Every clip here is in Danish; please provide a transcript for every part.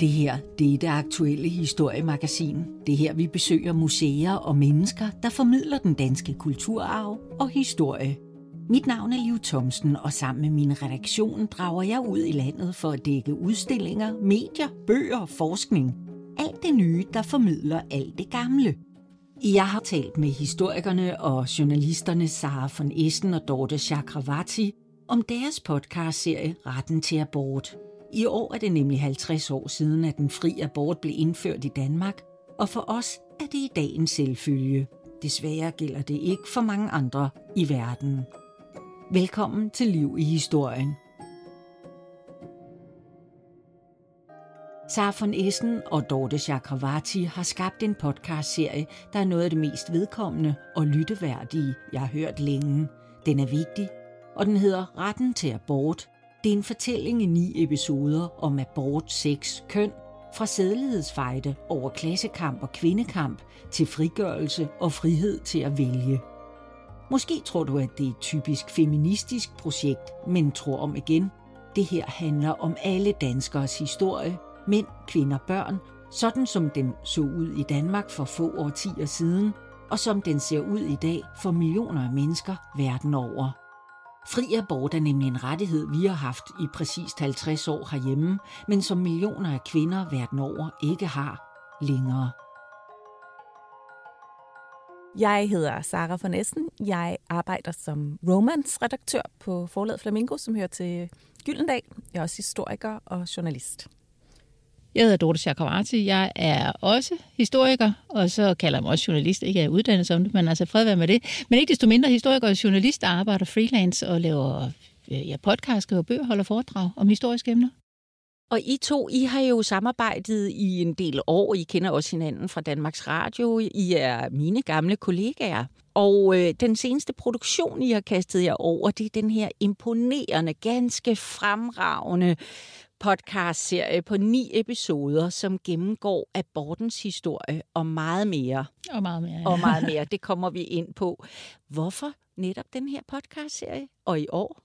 Det her, det er det aktuelle historiemagasin. Det er her, vi besøger museer og mennesker, der formidler den danske kulturarv og historie. Mit navn er Liv Thomsen, og sammen med min redaktion drager jeg ud i landet for at dække udstillinger, medier, bøger og forskning. Alt det nye, der formidler alt det gamle. Jeg har talt med historikerne og journalisterne Sara von Essen og Dorte Chakravarti om deres podcastserie Retten til abort. I år er det nemlig 50 år siden, at den fri abort blev indført i Danmark, og for os er det i dag en selvfølge. Desværre gælder det ikke for mange andre i verden. Velkommen til Liv i Historien. Sara von Essen og Dorte Chakravarti har skabt en podcastserie, der er noget af det mest vedkommende og lytteværdige, jeg har hørt længe. Den er vigtig, og den hedder Retten til abort. Det er en fortælling i ni episoder om abort, sex, køn, fra sædelighedsfejde over klassekamp og kvindekamp til frigørelse og frihed til at vælge. Måske tror du, at det er et typisk feministisk projekt, men tro om igen. Det her handler om alle danskers historie, mænd, kvinder, børn, sådan som den så ud i Danmark for få årtier siden, og som den ser ud i dag for millioner af mennesker verden over. Fri abort er nemlig en rettighed, vi har haft i præcist 50 år herhjemme, men som millioner af kvinder verden over ikke har længere. Jeg hedder Sara von Essen. Jeg arbejder som romance-redaktør på forlaget Flamingo, som hører til Gyldendal. Jeg er også historiker og journalist. Jeg hedder Dorte Chakravarti. Jeg er også historiker, og så kalder jeg mig også journalist. Ikke er uddannet som det, men altså fred være med det. Men ikke desto mindre historiker og journalist, der arbejder freelance og laver ja, podcast, skriver bøger, holder foredrag om historiske emner. Og I to, I har jo samarbejdet i en del år. I kender også hinanden fra Danmarks Radio. I er mine gamle kollegaer. Og øh, den seneste produktion, I har kastet jer over, det er den her imponerende, ganske fremragende podcast-serie på ni episoder, som gennemgår abortens historie og meget mere. Og meget mere, ja. Og meget mere, det kommer vi ind på. Hvorfor netop den her podcast-serie? Og i år?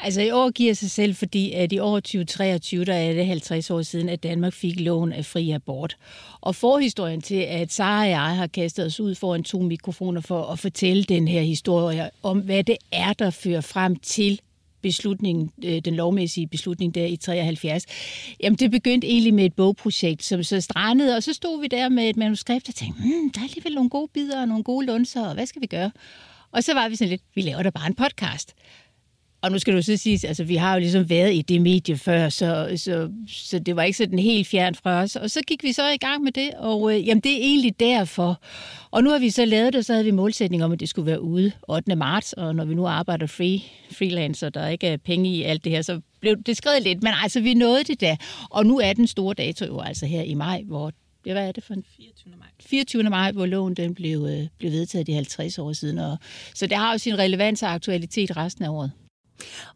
Altså i år giver sig selv, fordi at i år 2023, der er det 50 år siden, at Danmark fik loven af fri abort. Og forhistorien til, at Sara og jeg har kastet os ud foran to mikrofoner for at fortælle den her historie om, hvad det er, der fører frem til beslutningen, øh, den lovmæssige beslutning der i 73, jamen det begyndte egentlig med et bogprojekt, som så strandede, og så stod vi der med et manuskript og tænkte, hmm, der er alligevel nogle gode bidder og nogle gode lunser, og hvad skal vi gøre? Og så var vi sådan lidt, vi laver da bare en podcast. Og nu skal du så sige, altså vi har jo ligesom været i det medie før, så, så, så det var ikke sådan helt fjernt fra os. Og så gik vi så i gang med det, og øh, jamen det er egentlig derfor. Og nu har vi så lavet det, og så havde vi målsætning om, at det skulle være ude 8. marts, og når vi nu arbejder free, freelancer, der ikke er penge i alt det her, så blev det skrevet lidt, men altså vi nåede det da. Og nu er den store dato jo altså her i maj, hvor det, hvad er det for en 24. maj. 24. maj, hvor loven den blev, øh, blev vedtaget de 50 år siden. Og, så det har jo sin relevans og aktualitet resten af året.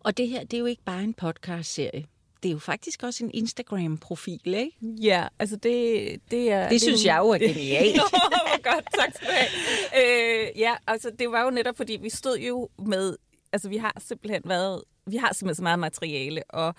Og det her, det er jo ikke bare en podcast-serie. Det er jo faktisk også en Instagram-profil, ikke? Ja, altså det, det er... Det synes jeg jo er genialt. Hvor godt, tak skal du have. Øh, ja, altså det var jo netop, fordi vi stod jo med... Altså vi har simpelthen været... Vi har simpelthen så meget materiale, og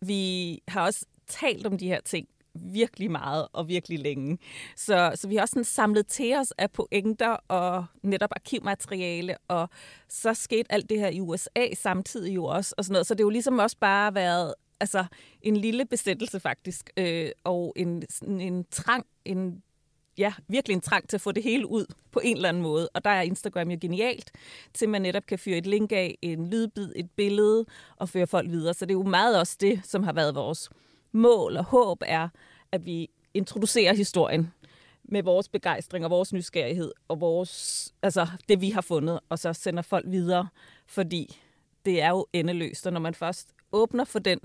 vi har også talt om de her ting virkelig meget og virkelig længe. Så, så vi har også sådan samlet til os af pointer og netop arkivmateriale, og så skete alt det her i USA samtidig jo også, og sådan noget. Så det er jo ligesom også bare været altså, en lille besættelse faktisk, øh, og en, sådan en trang, en ja, virkelig en trang til at få det hele ud på en eller anden måde. Og der er Instagram jo genialt, til man netop kan fyre et link af, en lydbid, et billede, og føre folk videre. Så det er jo meget også det, som har været vores mål og håb er, at vi introducerer historien med vores begejstring og vores nysgerrighed og vores, altså det, vi har fundet, og så sender folk videre, fordi det er jo endeløst, og når man først åbner for den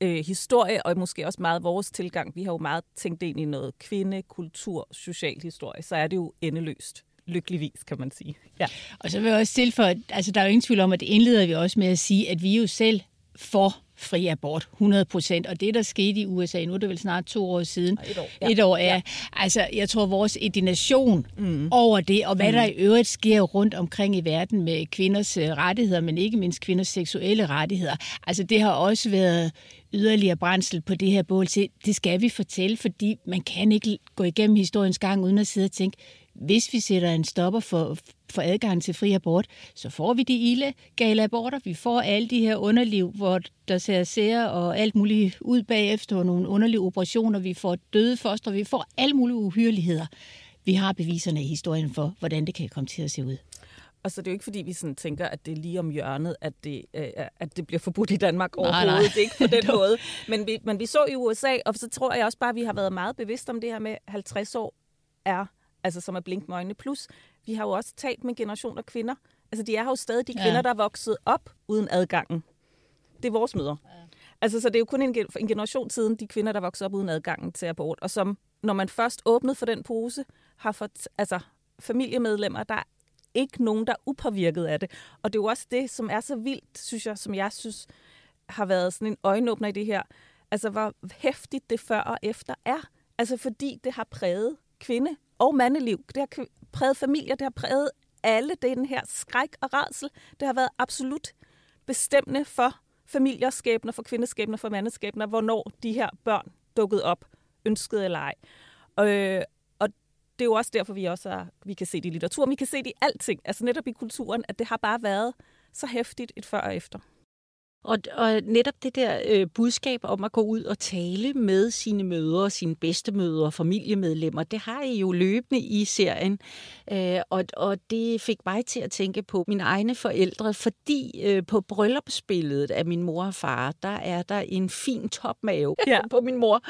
øh, historie, og måske også meget vores tilgang, vi har jo meget tænkt ind i noget kvinde, kultur, social historie, så er det jo endeløst lykkeligvis, kan man sige. Ja. Og så vil jeg også tilføje, altså der er jo ingen tvivl om, at det indleder vi også med at sige, at vi jo selv for fri abort, 100 procent. Og det, der skete i USA, nu er det vel snart to år siden, et år, ja. et år er, ja. altså jeg tror, vores indignation mm. over det, og hvad mm. der i øvrigt sker rundt omkring i verden med kvinders øh, rettigheder, men ikke mindst kvinders seksuelle rettigheder, altså det har også været yderligere brændsel på det her bål til. Det skal vi fortælle, fordi man kan ikke gå igennem historiens gang uden at sidde og tænke, hvis vi sætter en stopper for, for adgang til fri abort, så får vi de illegale aborter. Vi får alle de her underliv, hvor der ser sære og alt muligt ud bagefter, og nogle underlige operationer. Vi får døde foster, vi får alle mulige uhyreligheder. Vi har beviserne i historien for, hvordan det kan komme til at se ud. Og så det er jo ikke, fordi vi sådan tænker, at det er lige om hjørnet, at det, øh, at det bliver forbudt i Danmark overhovedet. Nej, nej. Det er ikke på den måde. Men vi, men vi så i USA, og så tror jeg også bare, at vi har været meget bevidste om det her med, 50 år er, altså som er blink med øjnene. Plus, vi har jo også talt med generationer kvinder. Altså, de er jo stadig de kvinder, ja. der er vokset op uden adgangen. Det er vores møder. Ja. Altså, så det er jo kun en, en generation siden, de kvinder, der voksede op uden adgangen til abort. Og som, når man først åbnede for den pose, har fået altså, familiemedlemmer, der ikke nogen, der er upåvirket af det. Og det er jo også det, som er så vildt, synes jeg, som jeg synes har været sådan en øjenåbner i det her. Altså, hvor hæftigt det før og efter er. Altså, fordi det har præget kvinde- og mandeliv. Det har præget familier, det har præget alle den her skræk og rædsel. Det har været absolut bestemmende for familiers skæbner, for kvindeskæbner, for mandeskæbner, hvornår de her børn dukkede op, ønskede eller ej. Øh, og det er jo også derfor, vi også er, vi kan se det i litteratur, vi kan se det i alting, altså netop i kulturen, at det har bare været så hæftigt et før og efter. Og, og netop det der øh, budskab om at gå ud og tale med sine mødre, sine bedstemødre, familiemedlemmer, det har I jo løbende i serien. Øh, og, og det fik mig til at tænke på mine egne forældre, fordi øh, på bryllupsbilledet af min mor og far, der er der en fin topmave ja. på min mor.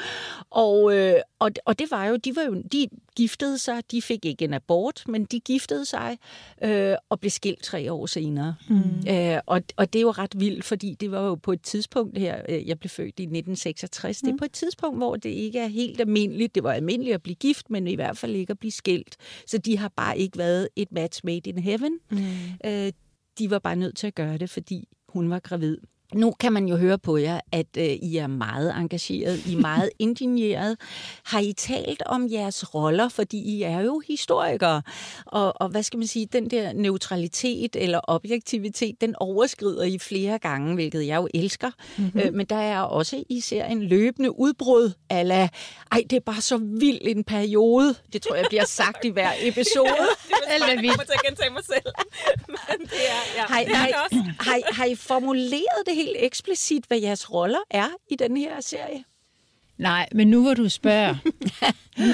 Og, øh, og, og det var jo, de var jo, de giftede sig, de fik ikke en abort, men de giftede sig øh, og blev skilt tre år senere. Mm. Øh, og, og det er jo ret vildt, fordi det var jo på et tidspunkt her, øh, jeg blev født i 1966, mm. det er mm. på et tidspunkt, hvor det ikke er helt almindeligt. Det var almindeligt at blive gift, men i hvert fald ikke at blive skilt. Så de har bare ikke været et match made in heaven. Mm. Øh, de var bare nødt til at gøre det, fordi hun var gravid. Nu kan man jo høre på jer, at øh, I er meget engageret, I er meget indigneret. Har I talt om jeres roller, fordi I er jo historikere, og, og hvad skal man sige, den der neutralitet eller objektivitet, den overskrider I flere gange, hvilket jeg jo elsker. Mm-hmm. Øh, men der er også især en løbende udbrud ala, ej, det er bare så vild en periode. Det tror jeg bliver sagt i hver episode. ja, det er jeg kommer til at gentage mig selv. Men det er, ja. Har, har, har, har I formuleret det helt eksplicit, hvad jeres roller er i den her serie? Nej, men nu hvor du spørger,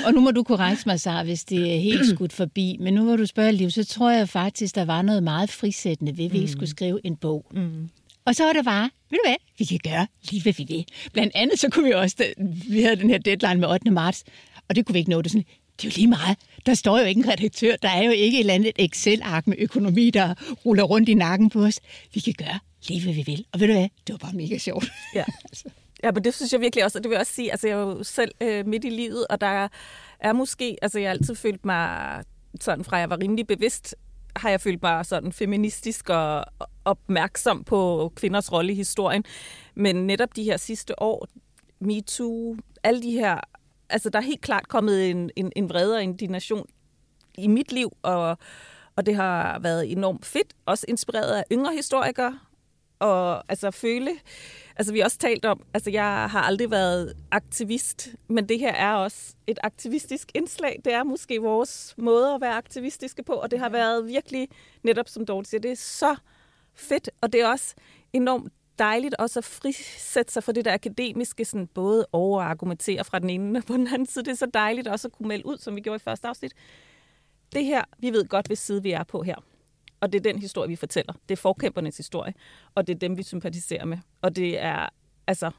og nu må du korrekte mig, Sara, hvis det er helt skudt forbi, men nu hvor du spørger, Liv, så tror jeg faktisk, der var noget meget frisættende ved, at vi mm. skulle skrive en bog. Mm. Og så var det bare, ved du hvad, vi kan gøre lige hvad vi vil. Blandt andet så kunne vi også, vi havde den her deadline med 8. marts, og det kunne vi ikke nå det sådan, det er jo lige meget. Der står jo ikke en redaktør. Der er jo ikke et eller andet Excel-ark med økonomi, der ruller rundt i nakken på os. Vi kan gøre lige, hvad vi vil. Og ved du hvad? Det var bare mega sjovt. Ja. altså. Ja, men det synes jeg virkelig også, og det vil jeg også sige, altså jeg er jo selv øh, midt i livet, og der er måske, altså jeg har altid følt mig sådan fra jeg var rimelig bevidst, har jeg følt mig sådan feministisk og opmærksom på kvinders rolle i historien. Men netop de her sidste år, MeToo, alle de her, altså der er helt klart kommet en, en, en vredere indignation i mit liv, og, og det har været enormt fedt, også inspireret af yngre historikere, og altså føle, altså vi har også talt om, altså jeg har aldrig været aktivist, men det her er også et aktivistisk indslag. Det er måske vores måde at være aktivistiske på, og det har været virkelig, netop som Dorte siger, det er så fedt, og det er også enormt dejligt også at frisætte sig fra det der akademiske, sådan både overargumentere fra den ene og på den anden side. Det er så dejligt også at kunne melde ud, som vi gjorde i første afsnit. Det her, vi ved godt, hvis side vi er på her. Og det er den historie, vi fortæller. Det er forkæmpernes historie, og det er dem, vi sympatiserer med. Og det er, altså,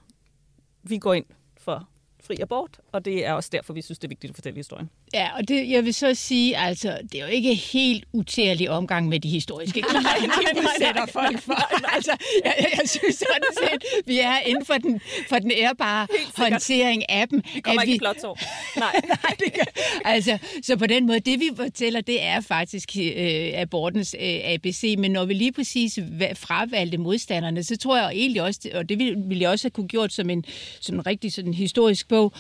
vi går ind for fri abort, og det er også derfor, vi synes, det er vigtigt at fortælle historien. Ja, og det, jeg vil så sige, altså, det er jo ikke helt utærlig omgang med de historiske kilder, nej, sætter folk for. Altså, jeg, jeg synes sådan set, vi er inden for den, for den ærbare håndtering af dem. Vi kommer ikke vi... så. Nej, nej det kan... Altså, så på den måde, det vi fortæller, det er faktisk øh, abortens øh, ABC, men når vi lige præcis fravalgte modstanderne, så tror jeg egentlig også, og det ville jeg også have kunne gjort som en, som en rigtig sådan historisk bog,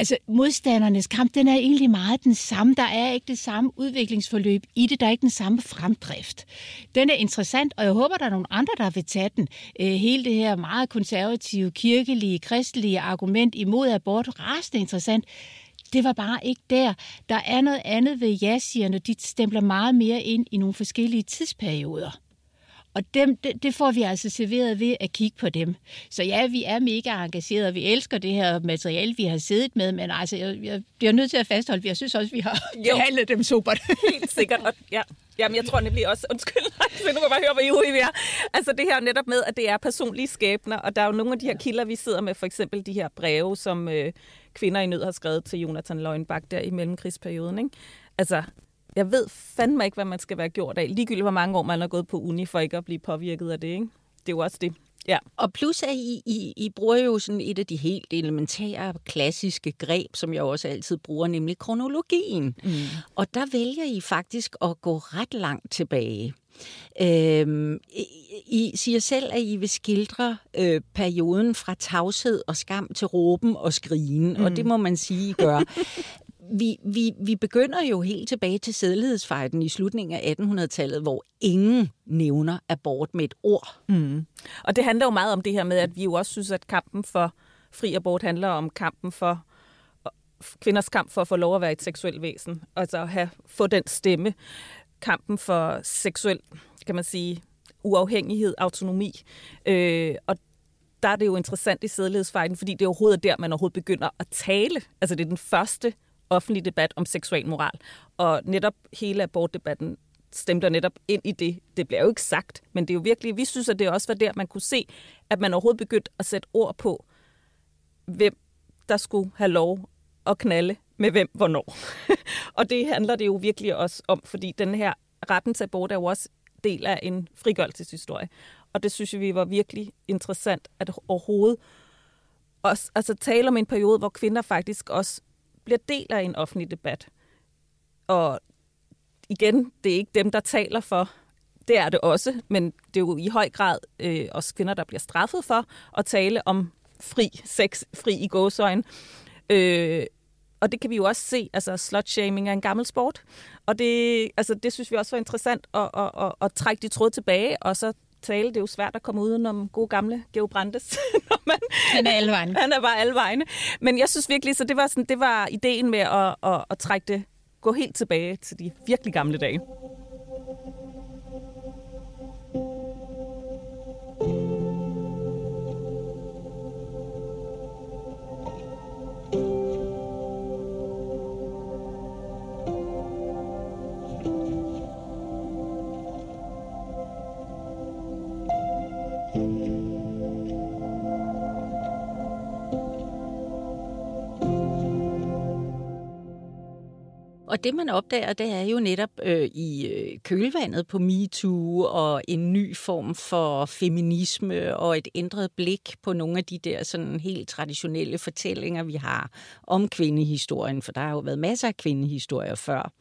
Altså, modstandernes kamp, den er egentlig meget den samme. Der er ikke det samme udviklingsforløb i det. Der er ikke den samme fremdrift. Den er interessant, og jeg håber, der er nogle andre, der vil tage den. Øh, hele det her meget konservative, kirkelige, kristelige argument imod abort, rasende interessant. Det var bare ikke der. Der er noget andet ved ja De stempler meget mere ind i nogle forskellige tidsperioder. Og dem, det, det får vi altså serveret ved at kigge på dem. Så ja, vi er mega engagerede, vi elsker det her materiale, vi har siddet med, men altså, jeg, jeg bliver nødt til at fastholde, jeg synes også, vi har jo. behandlet dem super. Helt sikkert, og ja. Jamen, jeg tror nemlig også, undskyld, så nu kan jeg bare høre, hvor I vi er. Altså det her netop med, at det er personlige skæbner, og der er jo nogle af de her kilder, vi sidder med, for eksempel de her breve, som øh, kvinder i nød har skrevet til Jonathan Løgnbak der i mellemkrigsperioden. Ikke? Altså, jeg ved fandme ikke, hvad man skal være gjort af. Ligegyldigt, hvor mange år man har gået på uni for ikke at blive påvirket af det. Ikke? Det er jo også det. Ja. Og plus at I, I, I bruger jo sådan et af de helt elementære, klassiske greb, som jeg også altid bruger, nemlig kronologien. Mm. Og der vælger I faktisk at gå ret langt tilbage. Øhm, I, siger selv, at I vil skildre øh, perioden fra tavshed og skam til råben og skrigen, mm. og det må man sige, I gør. vi, vi, vi begynder jo helt tilbage til sædlighedsfejden i slutningen af 1800-tallet, hvor ingen nævner abort med et ord. Mm. Og det handler jo meget om det her med, at vi jo også synes, at kampen for fri abort handler om kampen for kvinders kamp for at få lov at være et seksuelt væsen. Altså at have, få den stemme. Kampen for seksuel, kan man sige, uafhængighed, autonomi. Øh, og der er det jo interessant i sædlighedsfejden, fordi det er overhovedet der, man overhovedet begynder at tale. Altså det er den første offentlig debat om seksuel moral. Og netop hele abortdebatten stemte netop ind i det. Det bliver jo ikke sagt, men det er jo virkelig, vi synes, at det også var der, man kunne se, at man overhovedet begyndte at sætte ord på, hvem der skulle have lov at knalde med hvem hvornår. og det handler det jo virkelig også om, fordi den her retten til abort er jo også del af en frigørelseshistorie. Og det synes jeg, vi var virkelig interessant at overhovedet også, altså tale om en periode, hvor kvinder faktisk også bliver del af en offentlig debat. Og igen, det er ikke dem, der taler for. Det er det også, men det er jo i høj grad øh, også kvinder, der bliver straffet for at tale om fri sex, fri i gåsøjne. Øh, og det kan vi jo også se, altså slutshaming er en gammel sport, og det, altså, det synes vi også var interessant at, at, at, at trække de tråd tilbage, og så tale. Det er jo svært at komme uden om gode gamle Geo Brandes. når man, han er alle vegne. Han er bare alle vegne. Men jeg synes virkelig, så det var, sådan, det var ideen med at, at, at trække det, gå helt tilbage til de virkelig gamle dage. Og det, man opdager, det er jo netop øh, i øh, kølvandet på MeToo og en ny form for feminisme og et ændret blik på nogle af de der sådan helt traditionelle fortællinger, vi har om kvindehistorien, for der har jo været masser af kvindehistorier før.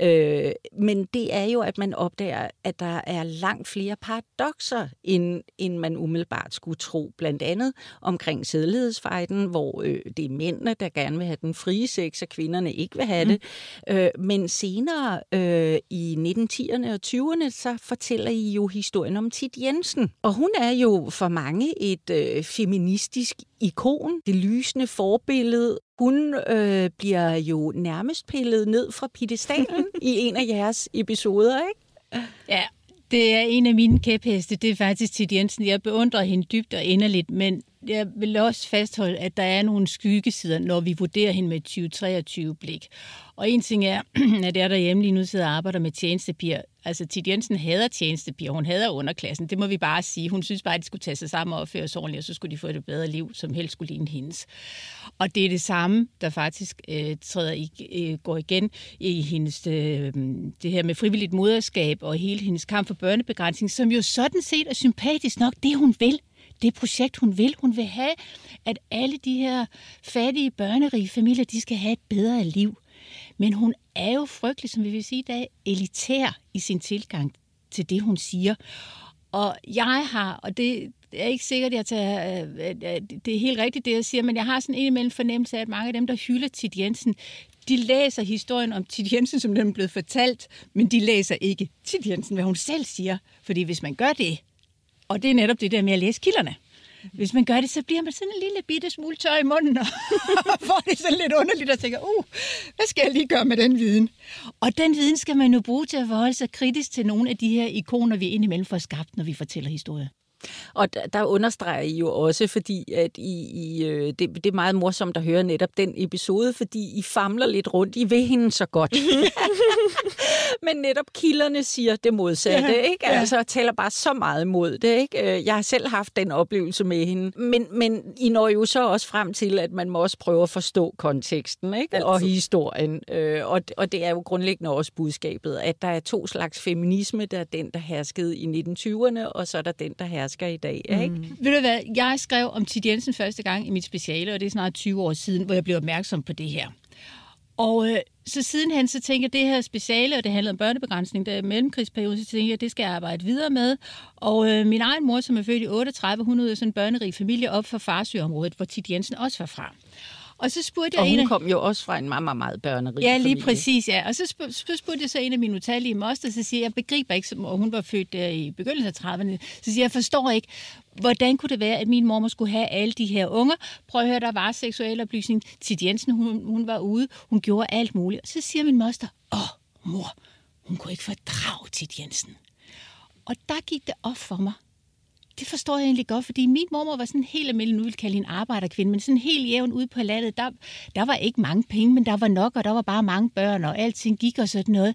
Øh, men det er jo, at man opdager, at der er langt flere paradoxer, end, end man umiddelbart skulle tro. Blandt andet omkring sædlighedsfejden, hvor øh, det er mændene, der gerne vil have den frie sex, og kvinderne ikke vil have mm. det. Øh, men senere øh, i 1910'erne og 20'erne, så fortæller I jo historien om Tit Jensen. Og hun er jo for mange et øh, feministisk ikon, det lysende forbillede. Hun øh, bliver jo nærmest pillet ned fra piedestalen i en af jeres episoder, ikke? Ja, det er en af mine kæpheste, det er faktisk Tit Jensen. Jeg beundrer hende dybt og inderligt, men jeg vil også fastholde, at der er nogle skyggesider, når vi vurderer hende med 2023-blik. Og en ting er, at jeg derhjemme lige nu sidder og arbejder med tjenestepiger. Altså, Tid Jensen hader tjenestepiger, hun hader underklassen. Det må vi bare sige. Hun synes bare, at de skulle tage sig sammen og opføre sig ordentligt, og så skulle de få et bedre liv, som helst skulle ligne hendes. Og det er det samme, der faktisk øh, træder i, øh, går igen i hendes, øh, det her med frivilligt moderskab og hele hendes kamp for børnebegrænsning, som jo sådan set er sympatisk nok det, hun vil det projekt, hun vil. Hun vil have, at alle de her fattige, børnerige familier, de skal have et bedre liv. Men hun er jo frygtelig, som vi vil sige i dag, elitær i sin tilgang til det, hun siger. Og jeg har, og det er ikke sikkert, at jeg tager, øh, øh, det er helt rigtigt, det jeg siger, men jeg har sådan en imellem fornemmelse af, at mange af dem, der hylder Tit Jensen, de læser historien om Tit Jensen, som den er blevet fortalt, men de læser ikke Tit Jensen, hvad hun selv siger. Fordi hvis man gør det, og det er netop det der med at læse kilderne, hvis man gør det, så bliver man sådan en lille bitte smule tør i munden, og får det sådan lidt underligt og tænker, uh, hvad skal jeg lige gøre med den viden? Og den viden skal man jo bruge til at forholde sig kritisk til nogle af de her ikoner, vi indimellem får skabt, når vi fortæller historier. Og der, der understreger I jo også, fordi at I, I, øh, det, det er meget morsomt at høre netop den episode, fordi I famler lidt rundt. I vil hende så godt. Men netop kilderne siger det modsatte, ja, ikke? Altså, taler bare så meget imod det, ikke? Øh, jeg har selv haft den oplevelse med hende. Men, men I når jo så også frem til, at man må også prøve at forstå konteksten, ikke? Altid. Og historien. Øh, og, og det er jo grundlæggende også budskabet, at der er to slags feminisme. Der er den, der herskede i 1920'erne, og så er der den, der herskede mennesker i dag. Ikke? Mm. Ved du hvad, jeg skrev om Tid Jensen første gang i mit speciale, og det er snart 20 år siden, hvor jeg blev opmærksom på det her. Og øh, så sidenhen, så tænker jeg, det her speciale, og det handlede om børnebegrænsning, der er mellemkrigsperioden, så tænker jeg, det skal jeg arbejde videre med. Og øh, min egen mor, som er født i 38, hun er sådan en børnerig familie op fra Farsøområdet, hvor Tid Jensen også var fra. Og så spurgte jeg og hun en af... kom jo også fra en meget, meget, meget børnerig Ja, lige familie. præcis, ja. Og så, spurgte, så spurgte jeg så en af mine utallige moster, så siger jeg, jeg begriber ikke, og hun var født der i begyndelsen af 30'erne, så siger jeg, jeg forstår ikke, hvordan kunne det være, at min mor skulle have alle de her unger? Prøv at høre, der var seksuel oplysning. Tid Jensen, hun, hun var ude, hun gjorde alt muligt. Og så siger min moster, åh, mor, hun kunne ikke fordrage Tid Jensen. Og der gik det op for mig, det forstår jeg egentlig godt, fordi min mormor var sådan helt almindelig, nu vil kalde en arbejderkvinde, men sådan helt jævn ude på landet, der, der var ikke mange penge, men der var nok, og der var bare mange børn, og alting gik og sådan noget.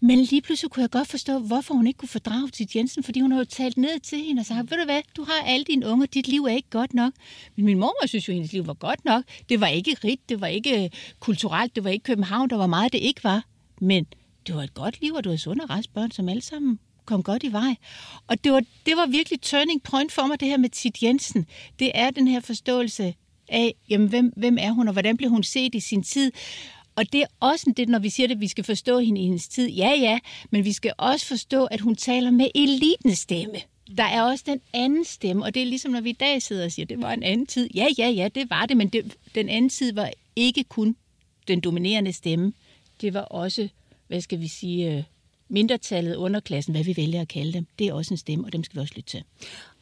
Men lige pludselig kunne jeg godt forstå, hvorfor hun ikke kunne fordrage til Jensen, fordi hun havde jo talt ned til hende og sagt, ved du hvad, du har alle dine unger, dit liv er ikke godt nok. Men min mor synes jo, at hendes liv var godt nok. Det var ikke rigt, det var ikke øh, kulturelt, det var ikke København, der var meget, det ikke var. Men det var et godt liv, og du havde sunde og børn, som alle sammen kom godt i vej. Og det var, det var virkelig turning point for mig, det her med Tit Jensen. Det er den her forståelse af, jamen, hvem, hvem er hun, og hvordan blev hun set i sin tid. Og det er også det, når vi siger, at vi skal forstå hende i hendes tid. Ja, ja, men vi skal også forstå, at hun taler med elitens stemme. Der er også den anden stemme, og det er ligesom, når vi i dag sidder og siger, det var en anden tid. Ja, ja, ja, det var det, men det, den anden tid var ikke kun den dominerende stemme. Det var også, hvad skal vi sige, øh, mindretallet, underklassen, hvad vi vælger at kalde dem, det er også en stemme, og dem skal vi også lytte til.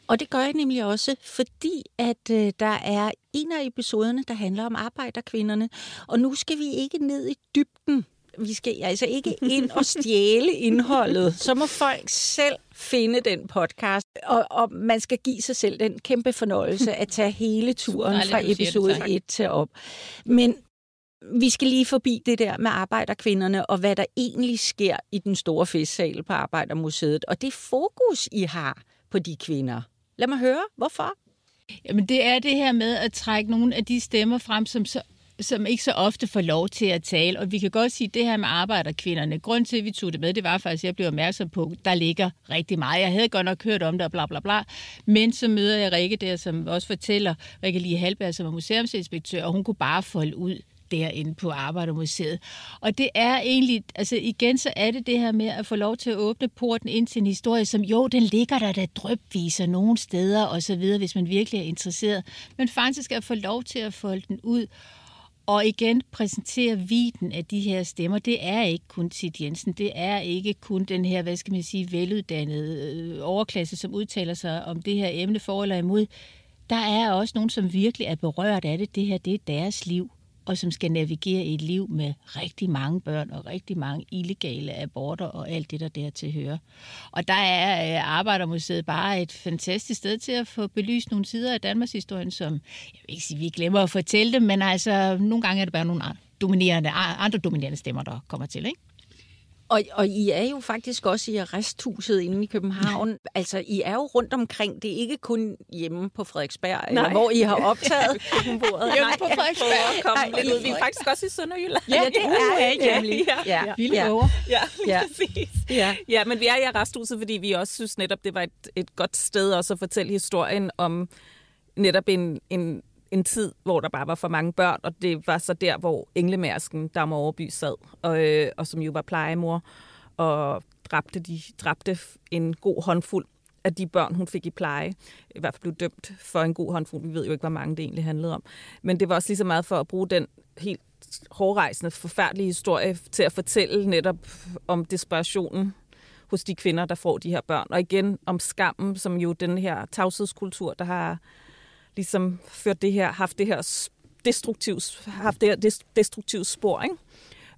Og det gør jeg nemlig også, fordi at øh, der er en af episoderne, der handler om arbejderkvinderne. Og nu skal vi ikke ned i dybden. Vi skal altså ikke ind og stjæle indholdet. Så må folk selv finde den podcast. Og, og man skal give sig selv den kæmpe fornøjelse at tage hele turen fra episode 1 til op. Men vi skal lige forbi det der med arbejderkvinderne, og hvad der egentlig sker i den store festsal på Arbejdermuseet, og det fokus, I har på de kvinder. Lad mig høre, hvorfor? Jamen, det er det her med at trække nogle af de stemmer frem, som så som ikke så ofte får lov til at tale. Og vi kan godt sige, at det her med arbejderkvinderne, grund til, at vi tog det med, det var faktisk, at jeg blev opmærksom på, at der ligger rigtig meget. Jeg havde godt nok hørt om det, og bla bla bla. Men så møder jeg Rikke der, som også fortæller, Rikke Lige Halberg, som er museumsinspektør, og hun kunne bare folde ud derinde på Arbejdermuseet. Og det er egentlig, altså igen, så er det det her med at få lov til at åbne porten ind til en historie, som jo, den ligger der, der drøbviser nogle steder og så videre, hvis man virkelig er interesseret. Men faktisk at få lov til at folde den ud og igen præsentere viden af de her stemmer. Det er ikke kun Sid Jensen. Det er ikke kun den her, hvad skal man sige, veluddannede øh, overklasse, som udtaler sig om det her emne for eller imod. Der er også nogen, som virkelig er berørt af det. Det her, det er deres liv og som skal navigere i et liv med rigtig mange børn og rigtig mange illegale aborter og alt det, der dertil hører. Og der er øh, Arbejdermuseet bare et fantastisk sted til at få belyst nogle sider af Danmarks historien, som, jeg vil ikke sige, vi glemmer at fortælle dem, men altså, nogle gange er det bare nogle dominerende, andre dominerende stemmer, der kommer til, ikke? Og, og I er jo faktisk også i arresthuset inde i København. altså, I er jo rundt omkring. Det er ikke kun hjemme på Frederiksberg, eller hvor I har optaget køkkenbordet. hjemme på Frederiksberg. Nej, lidt vi er faktisk også i Sønderjylland. Ja, det er jeg nemlig. Ja, ja. ja. Vilde ja. ja, ja. præcis. Ja. ja, men vi er i arresthuset, fordi vi også synes netop, det var et, et godt sted også at fortælle historien om netop en, en en tid, hvor der bare var for mange børn, og det var så der, hvor englemærsken, der må overby sad, og, øh, og som jo var plejemor, og dræbte, de, dræbte en god håndfuld af de børn, hun fik i pleje, i hvert fald blev dømt for en god håndfuld. Vi ved jo ikke, hvor mange det egentlig handlede om. Men det var også lige så meget for at bruge den helt hårdrejsende, forfærdelige historie til at fortælle netop om desperationen hos de kvinder, der får de her børn. Og igen om skammen, som jo den her tavshedskultur, der har ligesom ført det her, haft det her destruktivt, haft det her destruktive spor, ikke?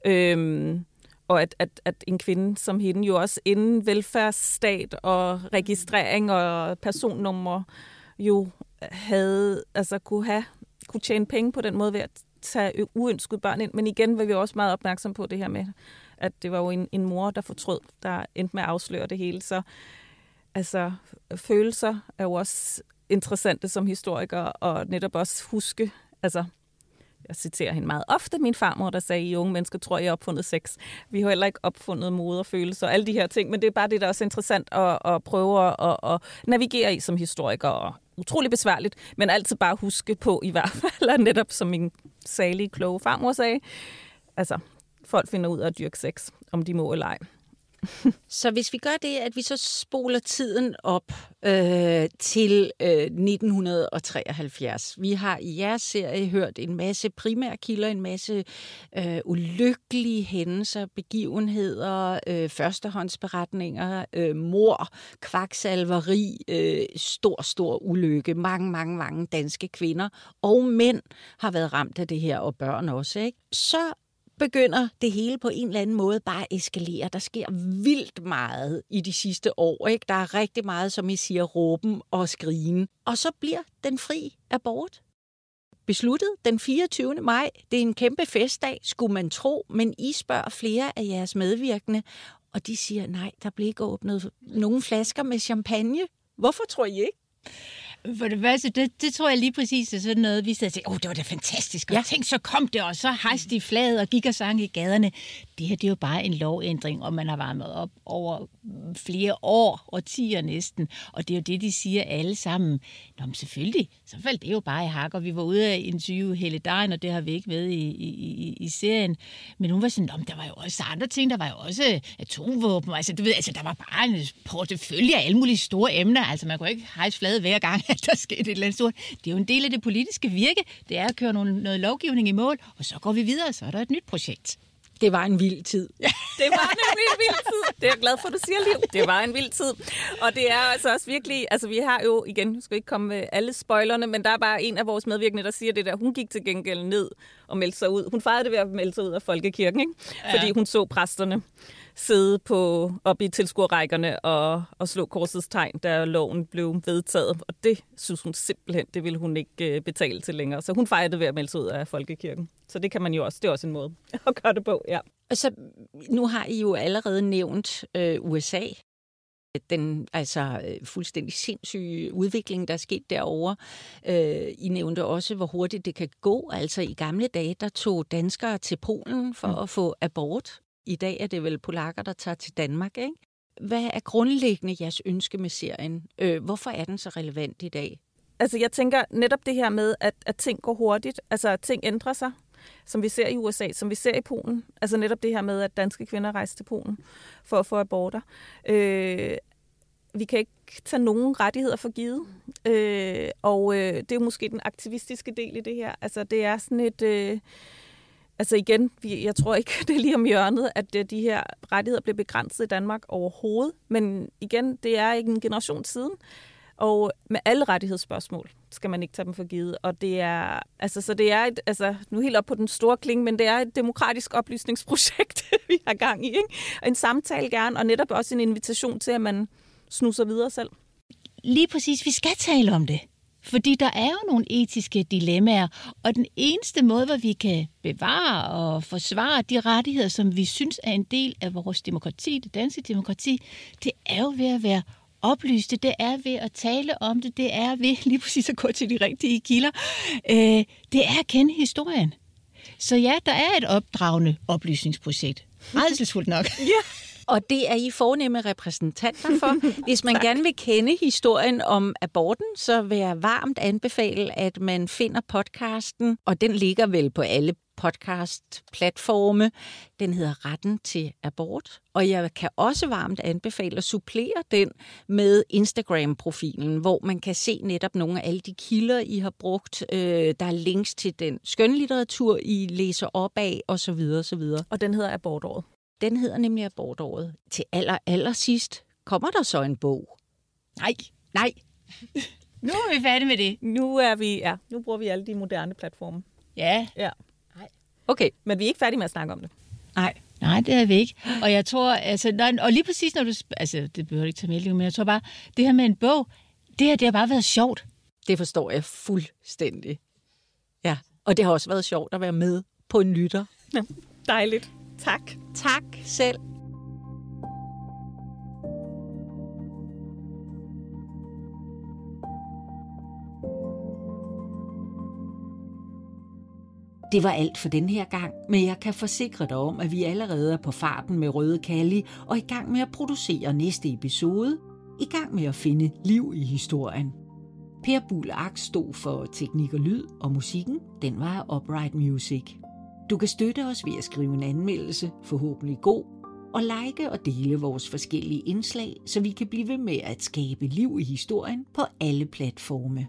Øhm, og at, at, at en kvinde som hende jo også inden velfærdsstat og registrering og personnummer jo havde, altså kunne have, kunne tjene penge på den måde ved at tage uønskede børn ind. Men igen var vi også meget opmærksom på det her med, at det var jo en, en mor, der fortrød, der endte med at afsløre det hele. Så altså, følelser er jo også interessante som historiker, og netop også huske, altså jeg citerer hende meget ofte, min farmor, der sagde, I unge mennesker tror, jeg har opfundet sex. Vi har heller ikke opfundet mode og følelser og alle de her ting, men det er bare det, der er også interessant at, at prøve at, at navigere i som historiker, og utrolig besværligt, men altid bare huske på i hvert fald, netop som min salige, kloge farmor sagde, altså, folk finder ud af at dyrke sex, om de må eller ej. så hvis vi gør det, at vi så spoler tiden op øh, til øh, 1973. Vi har i jeres serie hørt en masse primærkilder, en masse øh, ulykkelige hændelser, begivenheder, øh, førstehåndsberetninger, øh, mor, kvaksalveri, øh, stor, stor ulykke. Mange, mange, mange danske kvinder og mænd har været ramt af det her, og børn også. Ikke? Så begynder det hele på en eller anden måde bare at eskalere. Der sker vildt meget i de sidste år. Ikke? Der er rigtig meget, som I siger, råben og skrigen. Og så bliver den fri abort besluttet den 24. maj. Det er en kæmpe festdag, skulle man tro, men I spørger flere af jeres medvirkende, og de siger, nej, der bliver ikke åbnet nogen flasker med champagne. Hvorfor tror I ikke? For det første, det, det tror jeg lige præcis er sådan noget, vi sagde, åh, oh, det var da fantastisk, og ja. tænk, så kom det, og så hejste de flaget og gik og sang i gaderne. Det her, det er jo bare en lovændring, og man har varmet op over flere år, og årtier næsten, og det er jo det, de siger alle sammen. Nå, men selvfølgelig, så faldt det jo bare i hak, og vi var ude af interviewe Helle Dein, og det har vi ikke med i, i, i, i serien. Men hun var sådan, Nå, der var jo også andre ting, der var jo også atomvåben, altså du ved, altså der var bare en portefølje af alle mulige store emner, altså man kunne ikke hejse flaget hver gang, at der skete et eller andet stort. Det er jo en del af det politiske virke, det er at køre noget, noget lovgivning i mål, og så går vi videre, så er der et nyt projekt. Det var en vild tid. det var nemlig en vild tid. Det er jeg glad for, at du siger, Liv. Det var en vild tid. Og det er altså også virkelig... Altså, vi har jo, igen, nu skal ikke komme med alle spoilerne, men der er bare en af vores medvirkende, der siger det der. Hun gik til gengæld ned og meldte sig ud. Hun fejrede det ved at melde sig ud af folkekirken, ikke? Ja. Fordi hun så præsterne sidde på, op i tilskuerrækkerne og, og slå korsets tegn, da loven blev vedtaget. Og det synes hun simpelthen, det ville hun ikke øh, betale til længere. Så hun fejrede ved at melde sig ud af folkekirken. Så det kan man jo også, det er også en måde at gøre det på, ja. Altså, nu har I jo allerede nævnt øh, USA, den altså øh, fuldstændig sindssyge udvikling, der er sket derovre. Øh, I nævnte også, hvor hurtigt det kan gå. Altså i gamle dage, der tog danskere til Polen for mm. at få abort. I dag er det vel polakker, der tager til Danmark, ikke? Hvad er grundlæggende jeres ønske med serien? Øh, hvorfor er den så relevant i dag? Altså, jeg tænker netop det her med, at, at ting går hurtigt, altså at ting ændrer sig, som vi ser i USA, som vi ser i Polen. Altså netop det her med, at danske kvinder rejser til Polen for at få aborter. Øh, vi kan ikke tage nogen rettigheder for givet. Øh, og øh, det er jo måske den aktivistiske del i det her. Altså det er sådan et... Øh, Altså igen, jeg tror ikke, det er lige om hjørnet, at øh, de her rettigheder bliver begrænset i Danmark overhovedet. Men igen, det er ikke en generation siden. Og med alle rettighedsspørgsmål skal man ikke tage dem for givet. Og det er, altså, så det er et, altså, nu helt op på den store kling, men det er et demokratisk oplysningsprojekt, vi har gang i. Ikke? En samtale gerne, og netop også en invitation til, at man snuser videre selv. Lige præcis, vi skal tale om det. Fordi der er jo nogle etiske dilemmaer, og den eneste måde, hvor vi kan bevare og forsvare de rettigheder, som vi synes er en del af vores demokrati, det danske demokrati, det er jo ved at være oplyste, det er ved at tale om det, det er ved lige præcis at gå til de rigtige kilder. Øh, det er at kende historien. Så ja, der er et opdragende oplysningsprojekt. Redselsfuldt nok. ja. Og det er I fornemme repræsentanter for. Hvis man gerne vil kende historien om aborten, så vil jeg varmt anbefale, at man finder podcasten, og den ligger vel på alle podcast-platforme. Den hedder Retten til Abort. Og jeg kan også varmt anbefale at supplere den med Instagram-profilen, hvor man kan se netop nogle af alle de kilder, I har brugt. Øh, der er links til den skønlitteratur, I læser op af, osv. osv. Og den hedder Abortåret. Den hedder nemlig Abortåret. Til aller, aller sidst kommer der så en bog. Nej, Nej, nu er vi færdige med det. Nu er vi, ja, nu bruger vi alle de moderne platforme. Ja, Ja. okay. Men vi er ikke færdige med at snakke om det. Nej. Nej, det er vi ikke. Og jeg tror, altså, når, og lige præcis når du, altså, det behøver du ikke tage med, men jeg tror bare, det her med en bog, det her, det har bare været sjovt. Det forstår jeg fuldstændig. Ja, og det har også været sjovt at være med på en lytter. Ja. Dejligt. Tak. Tak selv. Det var alt for den her gang, men jeg kan forsikre dig om, at vi allerede er på farten med Røde Kalli og i gang med at producere næste episode. I gang med at finde liv i historien. Per Bull Aks stod for teknik og lyd, og musikken, den var af Upright Music. Du kan støtte os ved at skrive en anmeldelse, forhåbentlig god, og like og dele vores forskellige indslag, så vi kan blive ved med at skabe liv i historien på alle platforme.